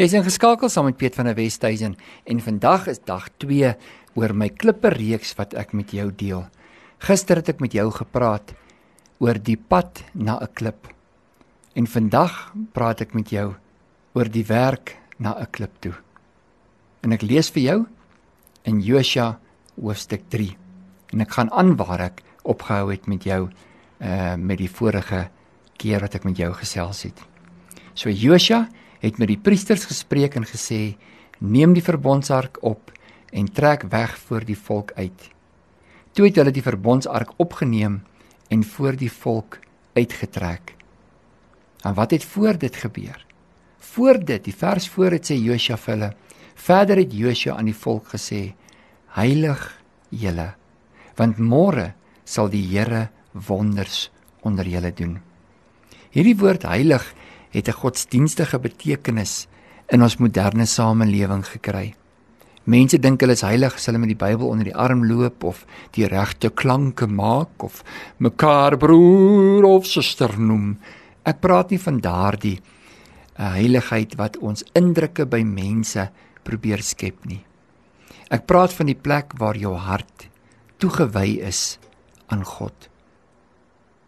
Jy's ingeskakel saam met Piet van der Westhuizen en vandag is dag 2 oor my klippe reeks wat ek met jou deel. Gister het ek met jou gepraat oor die pad na 'n klip. En vandag praat ek met jou oor die werk na 'n klip toe. En ek lees vir jou in Josua hoofstuk 3. En ek gaan aan waar ek opgehou het met jou uh met die vorige keer wat ek met jou gesels het. So Josua het met die priesters gespreek en gesê: "Neem die verbondsark op en trek weg voor die volk uit." Toe het hulle die verbondsark opgeneem en voor die volk uitgetrek. En wat het voor dit gebeur? Voor dit, die vers voor dit sê Josua vir hulle. Verder het Josua aan die volk gesê: "Heilig julle, want môre sal die Here wonders onder julle doen." Hierdie woord heilig het 'n godsdienstige betekenis in ons moderne samelewing gekry. Mense dink hulle is heilig as hulle met die Bybel onder die arm loop of die regte klanke maak of mekaar broer of suster noem. Ek praat nie van daardie uh, heiligheid wat ons indrukke by mense probeer skep nie. Ek praat van die plek waar jou hart toegewy is aan God.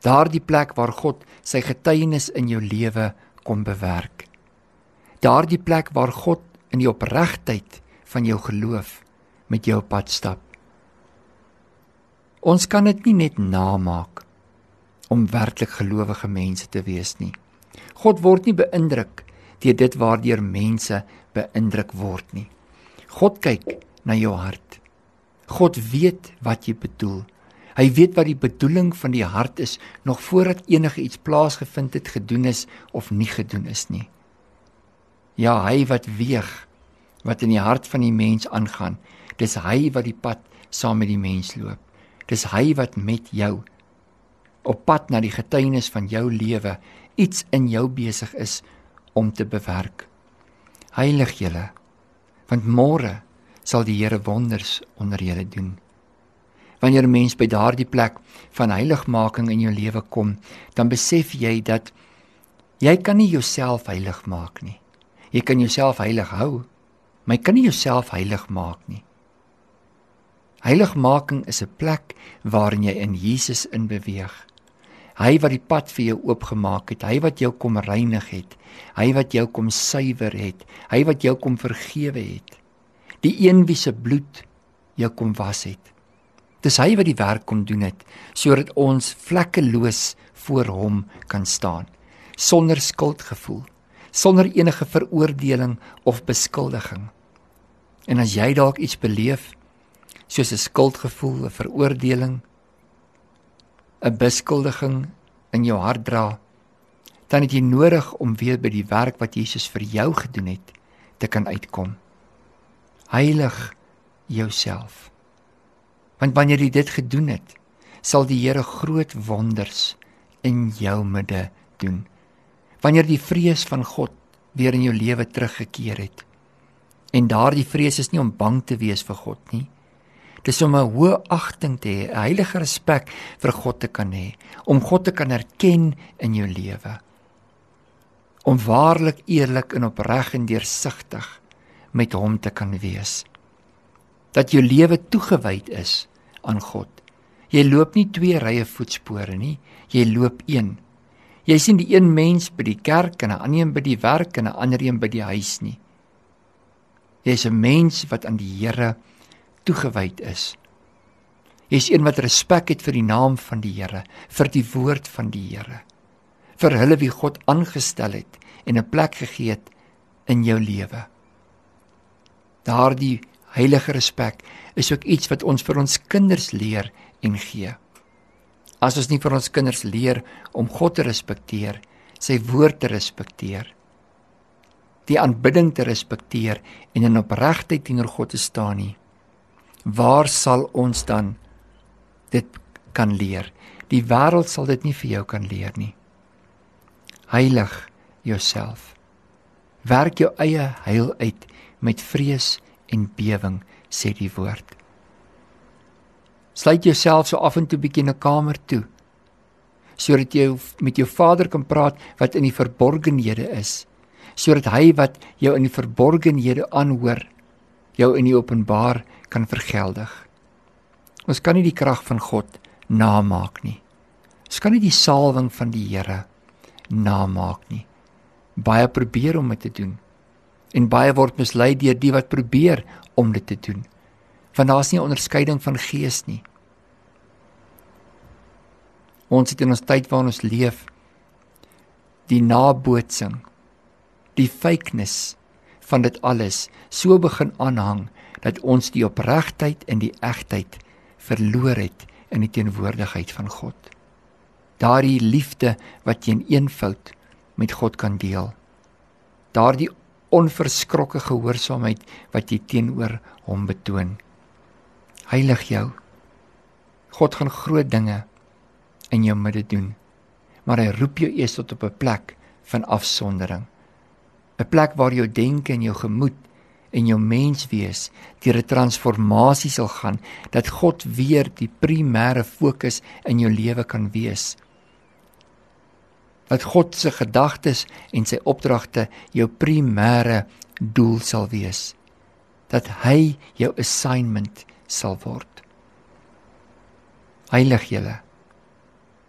Daardie plek waar God sy getuienis in jou lewe kom bewerk. Daardie plek waar God in die opregtheid van jou geloof met jou pad stap. Ons kan dit nie net namaak om werklik gelowige mense te wees nie. God word nie beïndruk deur dit waardeur mense beïndruk word nie. God kyk na jou hart. God weet wat jy bedoel. Hy weet wat die bedoeling van die hart is nog voordat enige iets plaasgevind het, gedoen is of nie gedoen is nie. Ja, hy wat weeg wat in die hart van die mens aangaan. Dis hy wat die pad saam met die mens loop. Dis hy wat met jou op pad na die getuienis van jou lewe iets in jou besig is om te bewerk. Heilig julle want môre sal die Here wonders onder julle doen wanneer 'n mens by daardie plek van heiligmaking in jou lewe kom, dan besef jy dat jy kan nie jouself heilig maak nie. Jy kan jouself heilig hou, maar jy kan nie jouself heilig maak nie. Heiligmaking is 'n plek waarin jy in Jesus in beweeg. Hy wat die pad vir jou oopgemaak het, hy wat jou kom reinig het, hy wat jou kom suiwer het, hy wat jou kom vergewe het. Die een wie se bloed jou kom was het. Dis hy wat die werk kom doen het sodat ons vlekkeloos voor hom kan staan sonder skuldgevoel, sonder enige veroordeling of beskuldiging. En as jy dalk iets beleef soos 'n skuldgevoel, 'n veroordeling, 'n beskuldiging in jou hart dra, dan het jy nodig om weer by die werk wat Jesus vir jou gedoen het te kan uitkom. Heilig jouself. Want wanneer jy dit gedoen het, sal die Here groot wonders in jou midde doen. Wanneer die vrees van God weer in jou lewe teruggekeer het. En daardie vrees is nie om bang te wees vir God nie. Dis om 'n hoë agting te hê, 'n heilige respek vir God te kan hê, om God te kan erken in jou lewe. Om waarlik eerlik en opreg en deursigtig met hom te kan wees dat jou lewe toegewyd is aan God. Jy loop nie twee rye voetspore nie, jy loop een. Jy sien die een mens by die kerk en 'n ander een by die werk en 'n ander een by die huis nie. Jy's 'n mens wat aan die Here toegewyd is. Jy's een wat respek het vir die naam van die Here, vir die woord van die Here, vir hulle wie God aangestel het en 'n plek gegee het in jou lewe. Daardie heilige respek is ook iets wat ons vir ons kinders leer en gee. As ons nie vir ons kinders leer om God te respekteer, sy woord te respekteer, die aanbidding te respekteer en in opregtheid teenoor God te staan nie, waar sal ons dan dit kan leer? Die wêreld sal dit nie vir jou kan leer nie. Heilig jouself. Werk jou eie heil uit met vrees en bewing sê die woord. Sluit jouself so af en toe bietjie in 'n kamer toe sodat jy met jou Vader kan praat wat in die verborgenhede is. sodat hy wat jou in die verborgenhede aanhoor, jou in die openbaar kan vergeldig. Ons kan nie die krag van God namaak nie. Ons kan nie die salwing van die Here namaak nie. Baie probeer om dit te doen en baie word mislei deur die wat probeer om dit te doen. Want daar's nie 'n onderskeiding van gees nie. Ons het in ons tyd waarin ons leef die nabootsing, die fakeness van dit alles so begin aanhang dat ons die opregtheid en die egtheid verloor het in die teenwoordigheid van God. Daardie liefde wat jy in eenvoud met God kan deel. Daardie onverskrokke gehoorsaamheid wat jy teenoor hom betoon. Heilig jou. God gaan groot dinge in jou midde doen. Maar hy roep jou eers tot op 'n plek van afsondering. 'n Plek waar jou denke en jou gemoed en jou menswees deur 'n transformasie sal gaan dat God weer die primêre fokus in jou lewe kan wees dat God se gedagtes en sy opdragte jou primêre doel sal wees. Dat hy jou assignment sal word. Heilig julle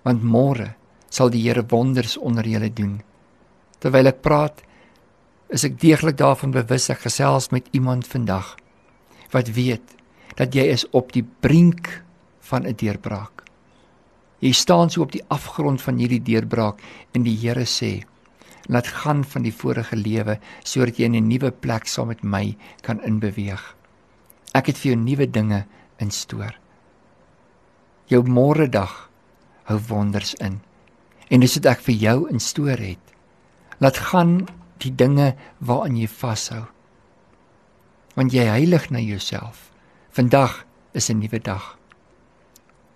want môre sal die Here wonders onder julle doen. Terwyl ek praat is ek deeglik daarvan bewus ek gesels met iemand vandag wat weet dat jy is op die brink van 'n deurbraak Jy staan so op die afgrond van hierdie deurbraak en die Here sê: "Laat gaan van die vorige lewe sodat jy in 'n nuwe plek saam met my kan inbeweeg. Ek het vir jou nuwe dinge instoor. Jou môre dag hou wonders in. En dis wat ek vir jou instoor het. Laat gaan die dinge waaraan jy vashou. Want jy heilig na jouself. Vandag is 'n nuwe dag.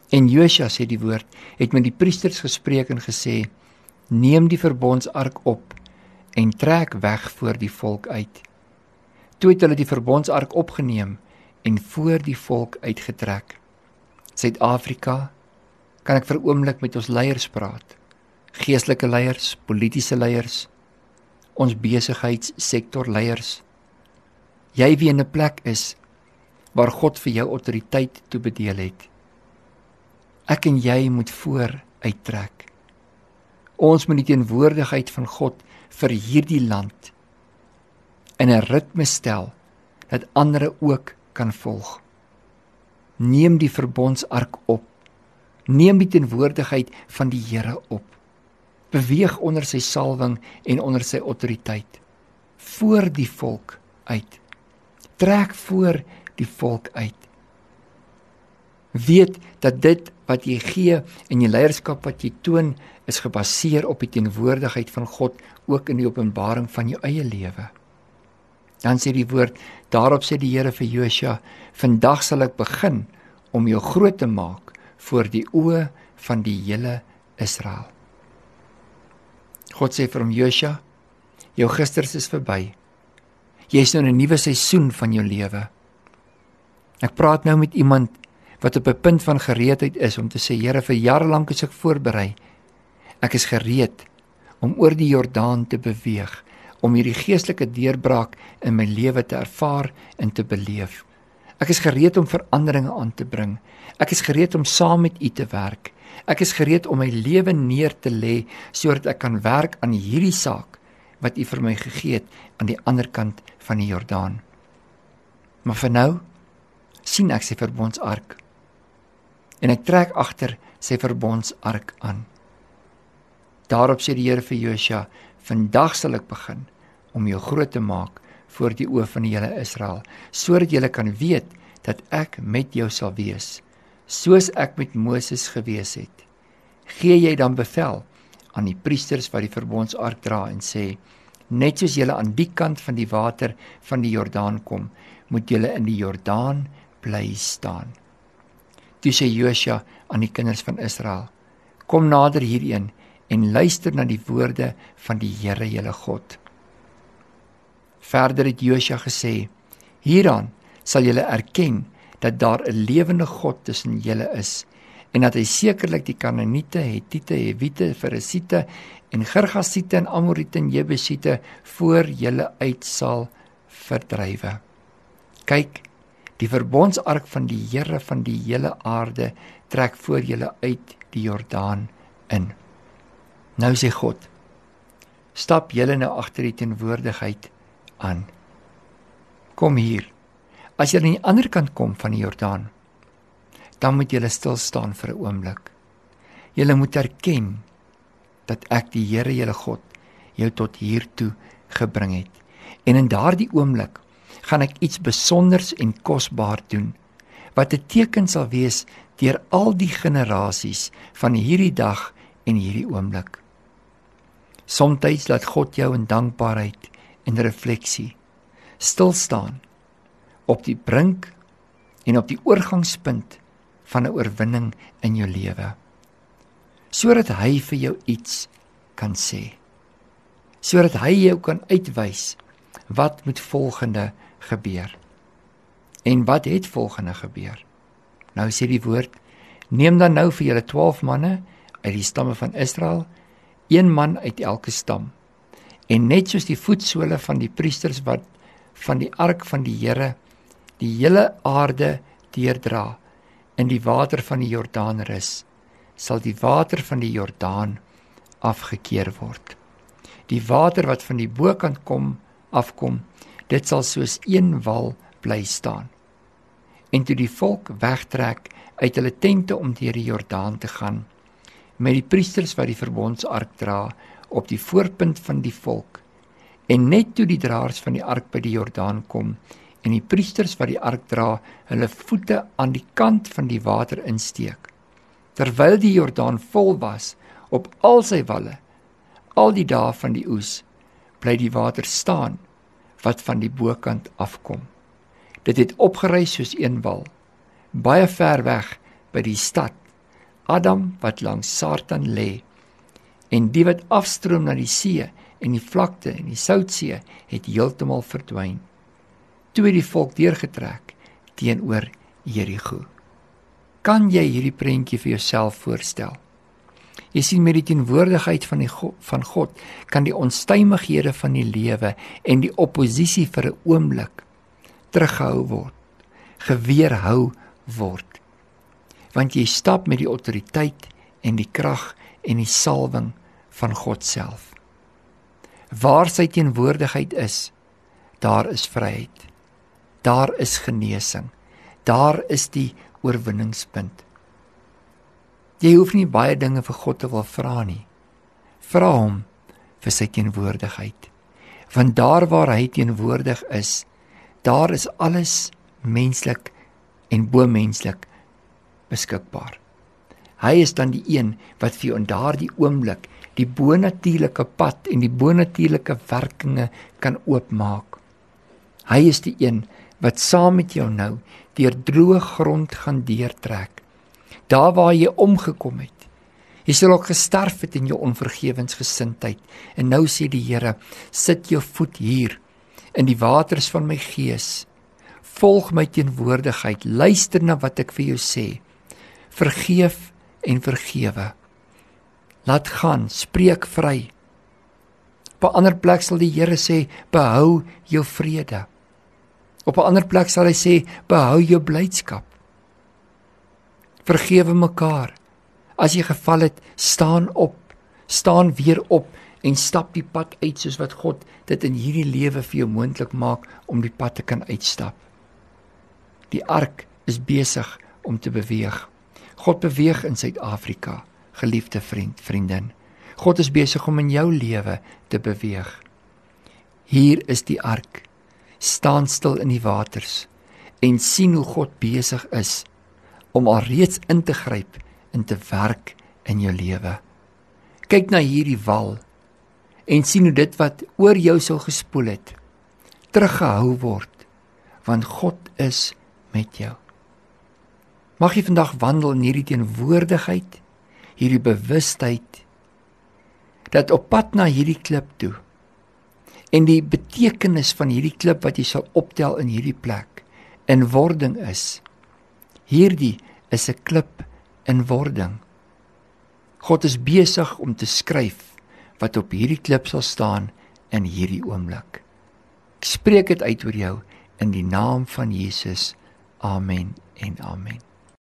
En Josua sê die woord het met die priesters gespreek en gesê: "Neem die verbondsark op en trek weg voor die volk uit." Toe het hulle die verbondsark opgeneem en voor die volk uitgetrek. Suid-Afrika kan ek vir 'n oomblik met ons leiers praat. Geestelike leiers, politieke leiers, ons besigheidssektor leiers. Jy wie in 'n plek is waar God vir jou autoriteit toebedeel het ek en jy moet voor uittrek. Ons moet die teenwoordigheid van God vir hierdie land in 'n ritme stel dat ander ook kan volg. Neem die verbondsark op. Neem die teenwoordigheid van die Here op. Beweeg onder sy salwing en onder sy autoriteit voor die volk uit. Trek voor die volk uit weet dat dit wat jy gee en die leierskap wat jy toon is gebaseer op die teenwoordigheid van God ook in die openbaring van jou eie lewe. Dan sê die woord, daarop sê die Here vir Josua, vandag sal ek begin om jou groot te maak voor die oë van die hele Israel. God sê vir hom Josua, jou gisters is verby. Jy is nou in 'n nuwe seisoen van jou lewe. Ek praat nou met iemand wat op 'n punt van gereedheid is om te sê Here vir jare lank is ek voorberei. Ek is gereed om oor die Jordaan te beweeg, om hierdie geestelike deurbraak in my lewe te ervaar en te beleef. Ek is gereed om veranderinge aan te bring. Ek is gereed om saam met U te werk. Ek is gereed om my lewe neer te lê sodat ek kan werk aan hierdie saak wat U vir my gegee het aan die ander kant van die Jordaan. Maar vir nou sien ek sy verbondsark en ek trek agter sy verbondsark aan. Daarop sê die Here vir Josua: "Vandag sal ek begin om jou groot te maak voor die oë van die hele Israel, sodat julle kan weet dat ek met jou sal wees, soos ek met Moses gewees het. Gee jy dan bevel aan die priesters wat die verbondsark dra en sê: Net soos julle aan die kant van die water van die Jordaan kom, moet julle in die Jordaan bly staan." Toe sê Josua aan die kinders van Israel: Kom nader hierheen en luister na die woorde van die Here julle God. Verder het Josua gesê: Hieraan sal julle erken dat daar 'n lewende God tussen julle is en dat hy sekerlik die Kanaaniete, Hittite, Hewite, Ferisiete en Girgasiete en Amoriete en Jebusiete voor julle uit sal verdrywe. Kyk, die verbondsark van die Here van die hele aarde trek voor julle uit die Jordaan in. Nou sê God: Stap julle nou agter die teenwoordigheid aan. Kom hier. As jy aan die ander kant kom van die Jordaan, dan moet jy stil staan vir 'n oomblik. Jy moet erken dat ek die Here, julle God, jou tot hier toe gebring het. En in daardie oomblik gaan ek iets besonders en kosbaar doen wat 'n teken sal wees deur al die generasies van hierdie dag en hierdie oomblik. Somstyds laat God jou in dankbaarheid en refleksie stil staan op die brink en op die oorgangspunt van 'n oorwinning in jou lewe sodat hy vir jou iets kan sê sodat hy jou kan uitwys wat moet volgende gebeur. En wat het volgende gebeur? Nou sê die woord neem dan nou vir julle 12 manne uit die stamme van Israel een man uit elke stam. En net soos die voetsole van die priesters wat van die ark van die Here die hele aarde deurdra in die water van die Jordaan rus sal die water van die Jordaan afgekeer word. Die water wat van die bokant kom afkom dit sal soos een wal bly staan en toe die volk wegtrek uit hulle tente om deur die Jordaan te gaan met die priesters wat die verbondsark dra op die voorpunt van die volk en net toe die draers van die ark by die Jordaan kom en die priesters wat die ark dra, hulle voete aan die kant van die water insteek. Terwyl die Jordaan vol was op al sy walle, al die dae van die oes, bly die water staan wat van die bokant afkom. Dit het opgery soos een wal, baie ver weg by die stad Adam wat langs Satan lê en die wat afstroom na die see en die vlakte en die Soutsee het heeltemal verdwyn toe het die volk deurgetrek teenoor Jerigo. Kan jy hierdie prentjie vir jouself voorstel? Jy sien met die teenwoordigheid van die God, van God kan die onstuimighede van die lewe en die oppositie vir 'n oomblik teruggehou word, geweerhou word. Want jy stap met die autoriteit en die krag en die salwing van God self. Waar sy teenwoordigheid is, daar is vryheid daar is genesing. Daar is die oorwinningspunt. Jy hoef nie baie dinge vir God te wil vra nie. Vra hom vir sy teenwoordigheid. Want daar waar hy teenwoordig is, daar is alles menslik en bo-menslik beskikbaar. Hy is dan die een wat vir jou in daardie oomblik die bonatuurlike pad en die bonatuurlike werkinge kan oopmaak. Hy is die een wat saam met jou nou deur droë grond gaan deurtrek. Daar waar jy omgekom het. Jy sal ook gesterf het in jou onvergewensgesindheid. En nou sê die Here, sit jou voet hier in die waters van my gees. Volg my teenwoordigheid. Luister na wat ek vir jou sê. Vergeef en vergewe. Laat gaan, spreek vry. Op 'n ander plek sal die Here sê, behou jou vrede. Op 'n ander plek sal hy sê: "Behou jou blydskap. Vergewe mekaar. As jy geval het, staan op. Staan weer op en stap die pad uit soos wat God dit in hierdie lewe vir jou moontlik maak om die pad te kan uitstap. Die ark is besig om te beweeg. God beweeg in Suid-Afrika, geliefde vriend, vriendin. God is besig om in jou lewe te beweeg. Hier is die ark staan stil in die waters en sien hoe God besig is om alreeds in te gryp en te werk in jou lewe. Kyk na hierdie wal en sien hoe dit wat oor jou sou gespoel het teruggehou word want God is met jou. Mag jy vandag wandel in hierdie teenwoordigheid, hierdie bewustheid dat op pad na hierdie klip toe En die betekenis van hierdie klip wat jy sal optel in hierdie plek in wording is hierdie is 'n klip in wording. God is besig om te skryf wat op hierdie klip sal staan in hierdie oomblik. Ek spreek dit uit oor jou in die naam van Jesus. Amen en amen.